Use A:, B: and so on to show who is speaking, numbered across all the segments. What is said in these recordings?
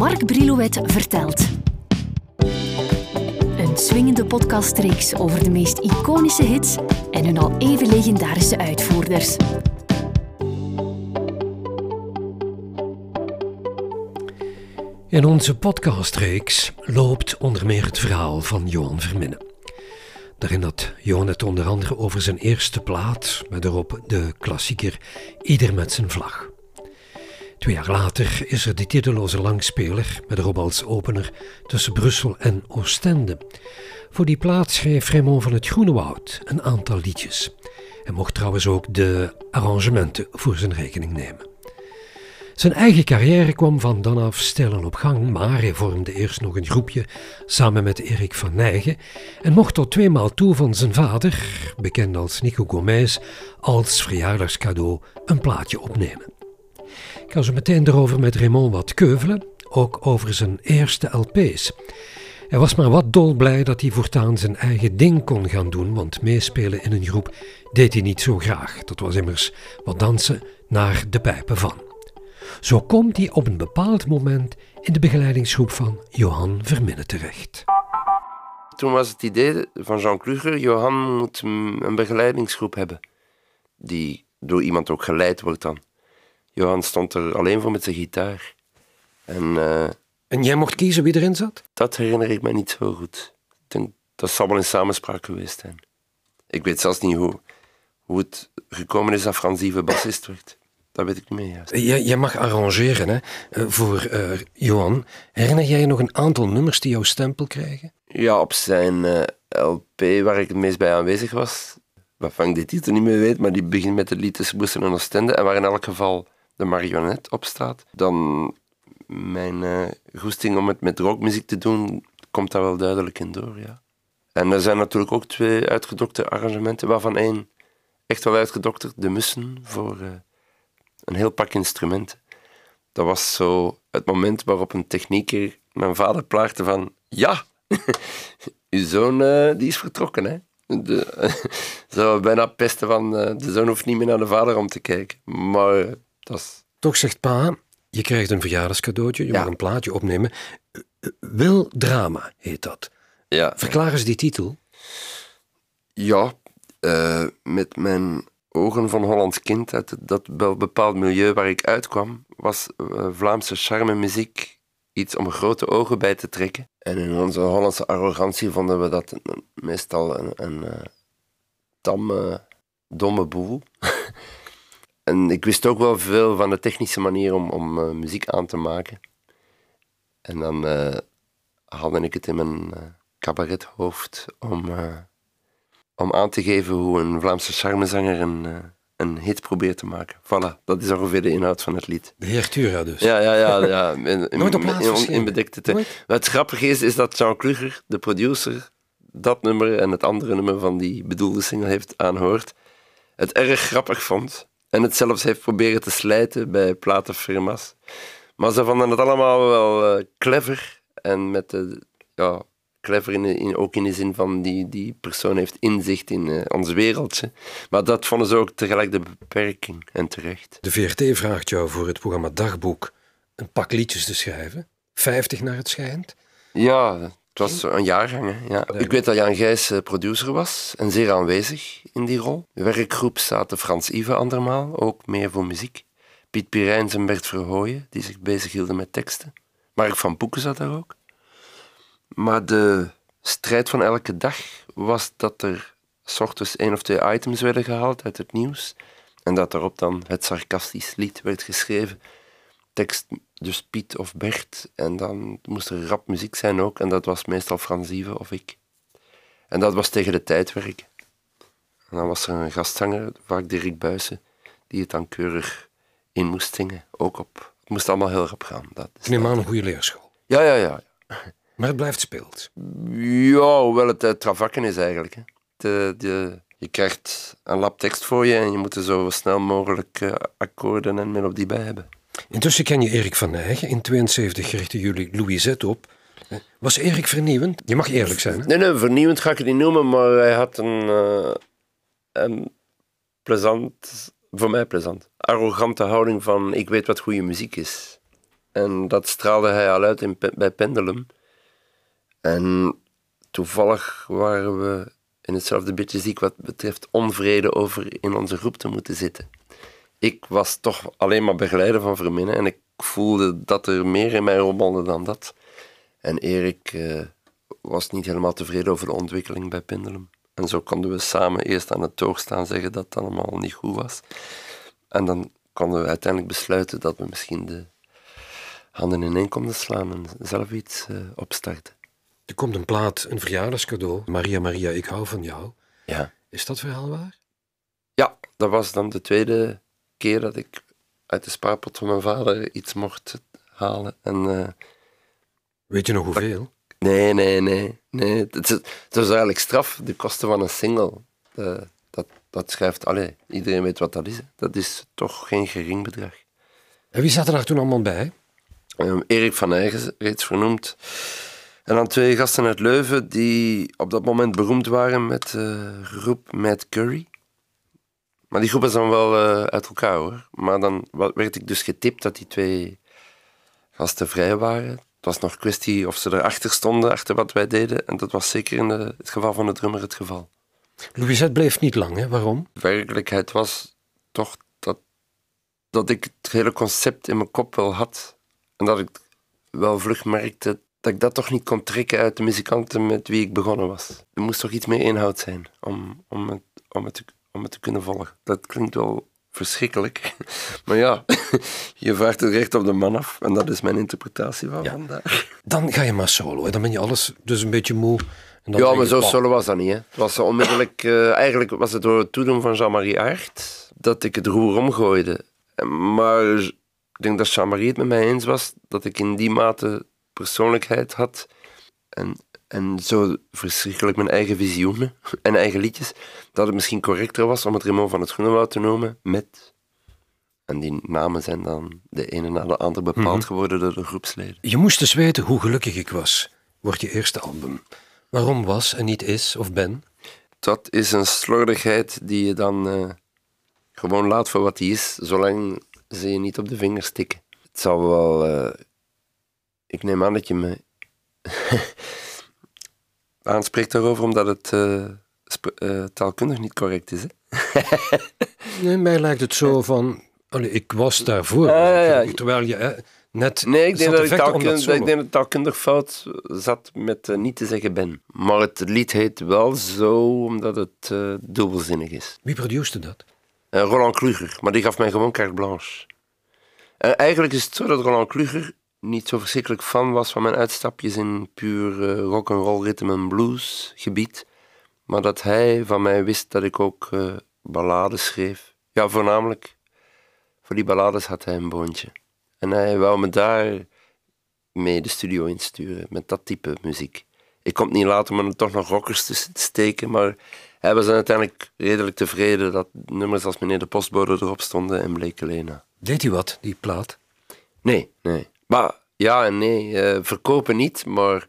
A: Mark Brilouet vertelt. Een swingende podcastreeks over de meest iconische hits en hun al even legendarische uitvoerders.
B: In onze podcastreeks loopt onder meer het verhaal van Johan Verminnen. Daarin had Johan het onder andere over zijn eerste plaat, met erop de klassieker Ieder met zijn vlag. Twee jaar later is er de titeloze langspeler, met erop als opener tussen Brussel en Oostende. Voor die plaat schreef Raymond van het Groenewoud een aantal liedjes. Hij mocht trouwens ook de arrangementen voor zijn rekening nemen. Zijn eigen carrière kwam van dan af stellen op gang, maar hij vormde eerst nog een groepje samen met Erik van Nijgen en mocht tot tweemaal toe van zijn vader, bekend als Nico Gomez, als verjaardagscadeau een plaatje opnemen. Ik ga zo meteen erover met Raymond wat keuvelen, ook over zijn eerste LP's. Hij was maar wat dolblij dat hij voortaan zijn eigen ding kon gaan doen, want meespelen in een groep deed hij niet zo graag. Dat was immers wat dansen naar de pijpen van. Zo komt hij op een bepaald moment in de begeleidingsgroep van Johan Verminnen terecht.
C: Toen was het idee van Jean Kluger, Johan moet een begeleidingsgroep hebben, die door iemand ook geleid wordt dan. Johan stond er alleen voor met zijn gitaar. En, uh,
B: en jij mocht kiezen wie erin zat?
C: Dat herinner ik me niet zo goed. Ik denk, dat zal wel in samenspraak geweest zijn. Ik weet zelfs niet hoe, hoe het gekomen is dat Frans Ive bassist werd. Dat weet ik niet meer juist.
B: Jij, jij mag arrangeren hè, eh, voor uh, Johan. Herinner jij je nog een aantal nummers die jouw stempel krijgen?
C: Ja, op zijn uh, LP waar ik het meest bij aanwezig was, waarvan ik de titel niet meer weet, maar die begint met de lied tussen Brussel en Oostende en waar in elk geval de marionet op staat. Dan mijn uh, goesting om het met rockmuziek te doen, komt daar wel duidelijk in door, ja. En er zijn natuurlijk ook twee uitgedokte arrangementen, waarvan één echt wel uitgedokterd, De Mussen, voor een heel pak instrumenten. Dat was zo het moment waarop een technieker mijn vader plaagde van ja, uw zoon uh, die is vertrokken. Hè? De, zo bijna pesten van de zoon hoeft niet meer naar de vader om te kijken. Maar dat is...
B: Toch zegt pa, je krijgt een verjaardagscadeautje, je ja. mag een plaatje opnemen. Wil drama heet dat.
C: Ja.
B: Verklaar eens die titel.
C: Ja, met mijn ogen van Hollands kind, uit dat bepaald milieu waar ik uitkwam, was uh, Vlaamse charme muziek iets om grote ogen bij te trekken. En in onze Hollandse arrogantie vonden we dat meestal een, een uh, tamme, domme boel. en ik wist ook wel veel van de technische manier om, om uh, muziek aan te maken. En dan haalde ik het in mijn cabarethoofd om om aan te geven hoe een Vlaamse charmezanger een, uh, een hit probeert te maken. Voilà, dat is ongeveer de inhoud van het lied.
B: De heer Tura dus.
C: Ja, ja, ja. ja in,
B: Nooit op plaats
C: in, in bedekte tijd. Wat grappig is, is dat Jean Kluger, de producer, dat nummer en het andere nummer van die bedoelde single heeft aanhoord. Het erg grappig vond. En het zelfs heeft proberen te slijten bij platenfirma's. Maar ze vonden het allemaal wel uh, clever. En met de ja, clever, in, in, ook in de zin van die, die persoon heeft inzicht in uh, ons wereldje. Maar dat vonden ze ook tegelijk de beperking en terecht.
B: De VRT vraagt jou voor het programma Dagboek een pak liedjes te schrijven. Vijftig naar het schijnt.
C: Ja, was een jaargang. Ja. Ik weet dat Jan Gijs eh, producer was en zeer aanwezig in die rol. De werkgroep zaten Frans Ive andermaal, ook meer voor muziek. Piet Pirijns en Bert Verhooyen, die zich bezighielden met teksten. Mark van Boeken zat daar ook. Maar de strijd van elke dag was dat er s ochtends één of twee items werden gehaald uit het nieuws. En dat daarop dan het sarcastisch lied werd geschreven. Tekst dus Piet of Bert. En dan moest er rap muziek zijn ook. En dat was meestal Fransieve of ik. En dat was tegen de tijd werken. En dan was er een gastzanger, vaak Dirk Buijsen, die het dan keurig in moest zingen. Ook op. Het moest allemaal heel rap gaan. Dat
B: is neem aan een goede leerschool.
C: Ja, ja, ja.
B: Maar het blijft speeld.
C: Ja, hoewel het uh, travakken is eigenlijk. Hè. De, de, je krijgt een lab tekst voor je en je moet er zo snel mogelijk uh, akkoorden en melodie bij hebben.
B: Intussen ken je Erik van Nijgen. In 72 richtten jullie Louisette op. Was Erik vernieuwend? Je mag eerlijk zijn.
C: Nee, nee, vernieuwend ga ik het niet noemen, maar hij had een, uh, een plezant, voor mij plezant, arrogante houding van ik weet wat goede muziek is. En dat straalde hij al uit bij Pendulum. En toevallig waren we in hetzelfde beetje ziek wat betreft onvrede over in onze groep te moeten zitten. Ik was toch alleen maar begeleider van Verminnen en ik voelde dat er meer in mij rommelde dan dat. En Erik uh, was niet helemaal tevreden over de ontwikkeling bij Pendulum. En zo konden we samen eerst aan het toog staan zeggen dat het allemaal niet goed was. En dan konden we uiteindelijk besluiten dat we misschien de handen ineen konden slaan en zelf iets uh, opstarten.
B: Er komt een plaat, een verjaardagscadeau. Maria, Maria, ik hou van jou.
C: Ja.
B: Is dat verhaal waar?
C: Ja, dat was dan de tweede keer dat ik uit de spaarpot van mijn vader iets mocht halen. En, uh,
B: Weet je nog hoeveel?
C: Nee, nee, nee. nee. Het, het, was eigenlijk straf, de kosten van een single. Uh, dat, dat schrijft, allee, iedereen weet wat dat is. Dat is toch geen gering bedrag.
B: En wie zat er daar toen allemaal bij?
C: Um, Erik van Eygen, reeds vernoemd. En dan twee gasten uit Leuven die op dat moment beroemd waren met de uh, groep Mad Curry. Maar die groep is dan wel uh, uit elkaar hoor. Maar dan werd ik dus getipt dat die twee gasten vrij waren. Het was nog kwestie of ze erachter stonden, achter wat wij deden. En dat was zeker in de, het geval van de drummer het geval.
B: Louisette bleef niet lang, hè? Waarom?
C: De werkelijkheid was toch dat, dat ik het hele concept in mijn kop wel had. En dat ik wel vlug merkte dat ik dat toch niet kon trekken uit de muzikanten met wie ik begonnen was. Er moest toch iets meer inhoud zijn om, om, het, om, het, om het te kunnen volgen. Dat klinkt wel verschrikkelijk. Maar ja, je vraagt het recht op de man af. En dat is mijn interpretatie van ja. vandaag.
B: Dan ga je maar solo. Hè. Dan ben je alles dus een beetje moe.
C: En dan ja, maar zo solo was dat niet. Hè. Het was onmiddellijk... Uh, eigenlijk was het door het toedoen van Jean-Marie Aert dat ik het roer omgooide. Maar ik denk dat Jean-Marie het met mij eens was dat ik in die mate persoonlijkheid had. En, en zo verschrikkelijk mijn eigen visioenen en eigen liedjes. Dat het misschien correcter was om het Raymond van het Groenewoud te noemen met... En die namen zijn dan de ene na de andere bepaald mhm. geworden door de groepsleden.
B: Je moest dus weten hoe gelukkig ik was. Wordt je eerste album. Waarom was en niet is of ben?
C: Dat is een slordigheid die je dan uh, gewoon laat voor wat die is, zolang ze je niet op de vingers tikken. Het zal wel uh, ik neem aan dat je me aanspreekt daarover omdat het uh, uh, taalkundig niet correct is. Hè?
B: nee, mij lijkt het zo van. Allee, ik was daarvoor. Ah, ja, ja. Terwijl je hè, net.
C: Nee, ik denk dat, ik, taalkundig, dat ik denk dat taalkundig fout zat met uh, niet te zeggen ben. Maar het lied heet wel zo omdat het dubbelzinnig is.
B: Wie produceerde dat?
C: Roland Kluger, maar die gaf mij gewoon carte blanche. eigenlijk is het zo dat Roland Kluger niet zo verschrikkelijk fan was van mijn uitstapjes in puur uh, rock and roll rhythm en blues gebied, maar dat hij van mij wist dat ik ook uh, ballades schreef. Ja, voornamelijk voor die ballades had hij een boontje. En hij wou me daar mee de studio insturen, met dat type muziek. Ik het niet laten om er toch nog rockers te steken, maar hij was uiteindelijk redelijk tevreden dat nummers als Meneer de Postbode erop stonden en Bleke Lena.
B: Deed hij wat, die plaat?
C: Nee, nee. Maar ja en nee, uh, verkopen niet, maar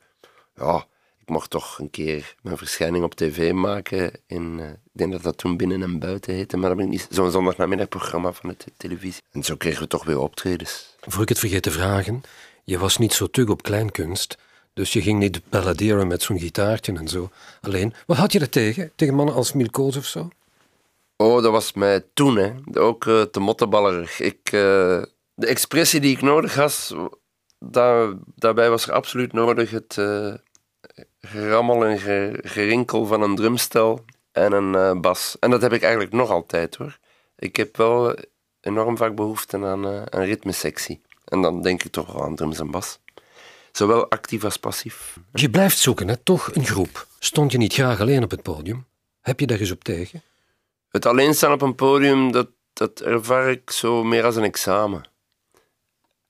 C: ja, ik mocht toch een keer mijn verschijning op tv maken. In, uh, ik denk dat dat toen binnen en buiten heette, maar dat ben ik niet zo'n zondagnamiddagprogramma van de televisie. En zo kregen we toch weer optredens.
B: Voor ik het vergeet te vragen, je was niet zo tug op kleinkunst. Dus je ging niet balladeren met zo'n gitaartje en zo. Alleen, wat had je er tegen? Tegen mannen als Milkoos of zo?
C: Oh, dat was mij toen, hè. Ook uh, te motteballerig. Ik, de expressie die ik nodig had, daar, daarbij was er absoluut nodig het uh, gerammel en gerinkel van een drumstel en een uh, bas. En dat heb ik eigenlijk nog altijd hoor. Ik heb wel enorm vaak behoefte aan uh, een ritmesectie. En dan denk ik toch wel aan drums en bas. Zowel actief als passief.
B: Je blijft zoeken, hè? toch een groep. Stond je niet graag alleen op het podium? Heb je daar eens op tegen?
C: Het alleen staan op een podium, dat, dat ervaar ik zo meer als een examen.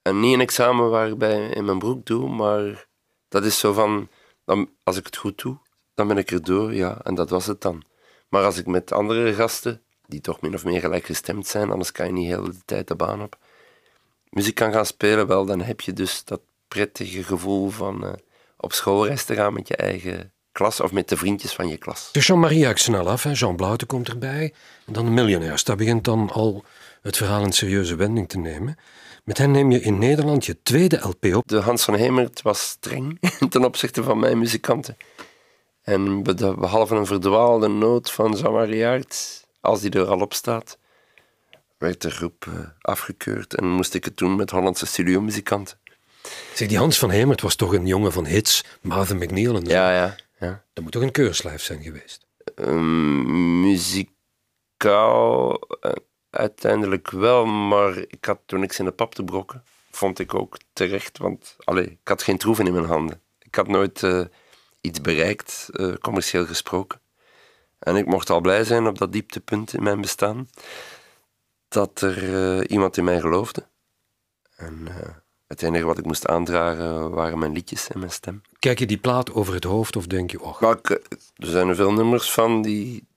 C: En niet een examen waar ik bij in mijn broek doe, maar dat is zo van, dan, als ik het goed doe, dan ben ik er door, ja, en dat was het dan. Maar als ik met andere gasten, die toch min of meer gelijk gestemd zijn, anders kan je niet heel de tijd de baan op, muziek kan gaan spelen, wel, dan heb je dus dat prettige gevoel van uh, op schoolreis te gaan met je eigen klas of met de vriendjes van je klas.
B: Dus Jean-Marie haakt snel af, Jean Blouten komt erbij. En dan de miljonairs, dat begint dan al het verhaal een serieuze wending te nemen. Met hen neem je in Nederland je tweede LP op.
C: De Hans van Hemert was streng ten opzichte van mijn muzikanten. En behalve een verdwaalde noot van jean als die er al op staat, werd de groep eh, afgekeurd en moest ik het doen met Hollandse studiomuzikanten.
B: Zeg, die Hans van Hemert was toch een jongen van hits, Marvin McNeil en zo.
C: Ja, ja, ja.
B: Dat moet toch een keurslijf zijn geweest?
C: Um, muzikaal uh, uiteindelijk wel, maar ik had toen niks in de pap te brokken. Vond ik ook terecht, want allee, ik had geen troeven in mijn handen. Ik had nooit uh, iets bereikt, uh, commercieel gesproken. En ik mocht al blij zijn op dat dieptepunt in mijn bestaan dat er iemand in mij geloofde. En het enige wat ik moest aandragen waren mijn liedjes en mijn stem.
B: Kijk je die plaat over het hoofd of denk je, oh...
C: er zijn er veel nummers van die,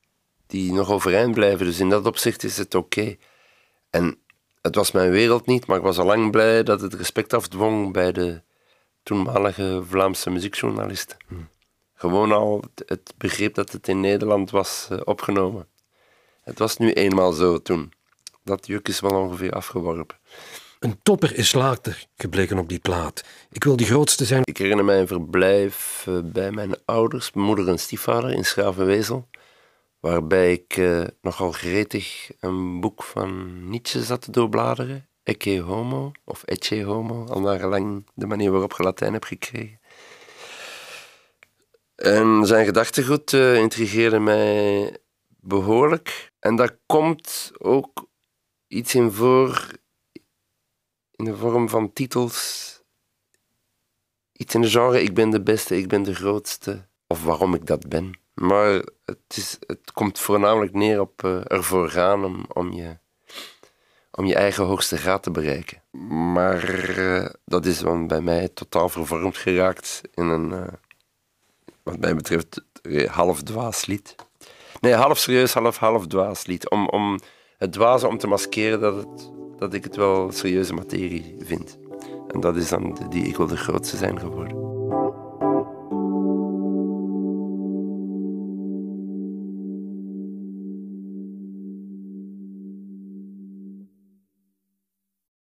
C: die nog overeind blijven, dus in dat opzicht is het oké. En het was mijn wereld niet, maar ik was al lang blij dat het respect afdwong bij de toenmalige Vlaamse muziekjournalisten. Hm. Gewoon al het begrip dat het in Nederland was eh, opgenomen. Het was nu eenmaal zo toen. Dat juk is wel ongeveer afgeworpen.
B: Een topper is later gebleken op die plaat. Ik wil de grootste zijn.
C: Ik herinner mij een verblijf eh, bij mijn ouders, moeder en stiefvader in Schravenwezel, waarbij ik uh, nogal gretig een boek van Nietzsche zat te doorbladeren. Ecce homo, of ecce homo, al naar gelang de manier waarop je Latijn hebt gekregen. En zijn gedachtegoed uh, intrigeerde mij behoorlijk. En daar komt ook iets in voor in de vorm van titels. Iets in de genre, ik ben de beste, ik ben de grootste. Of waarom ik dat ben. Maar het, is, het komt voornamelijk neer op uh, ervoor gaan om, om, je, om je eigen hoogste graad te bereiken. Maar uh, dat is dan bij mij totaal vervormd geraakt in een, uh, wat mij betreft, half dwaas lied. Nee, half serieus, half, half dwaas lied. Om, om het dwaze om te maskeren dat het dat ik het wel serieuze materie vind. En dat is dan die ik wil de grootste zijn geworden.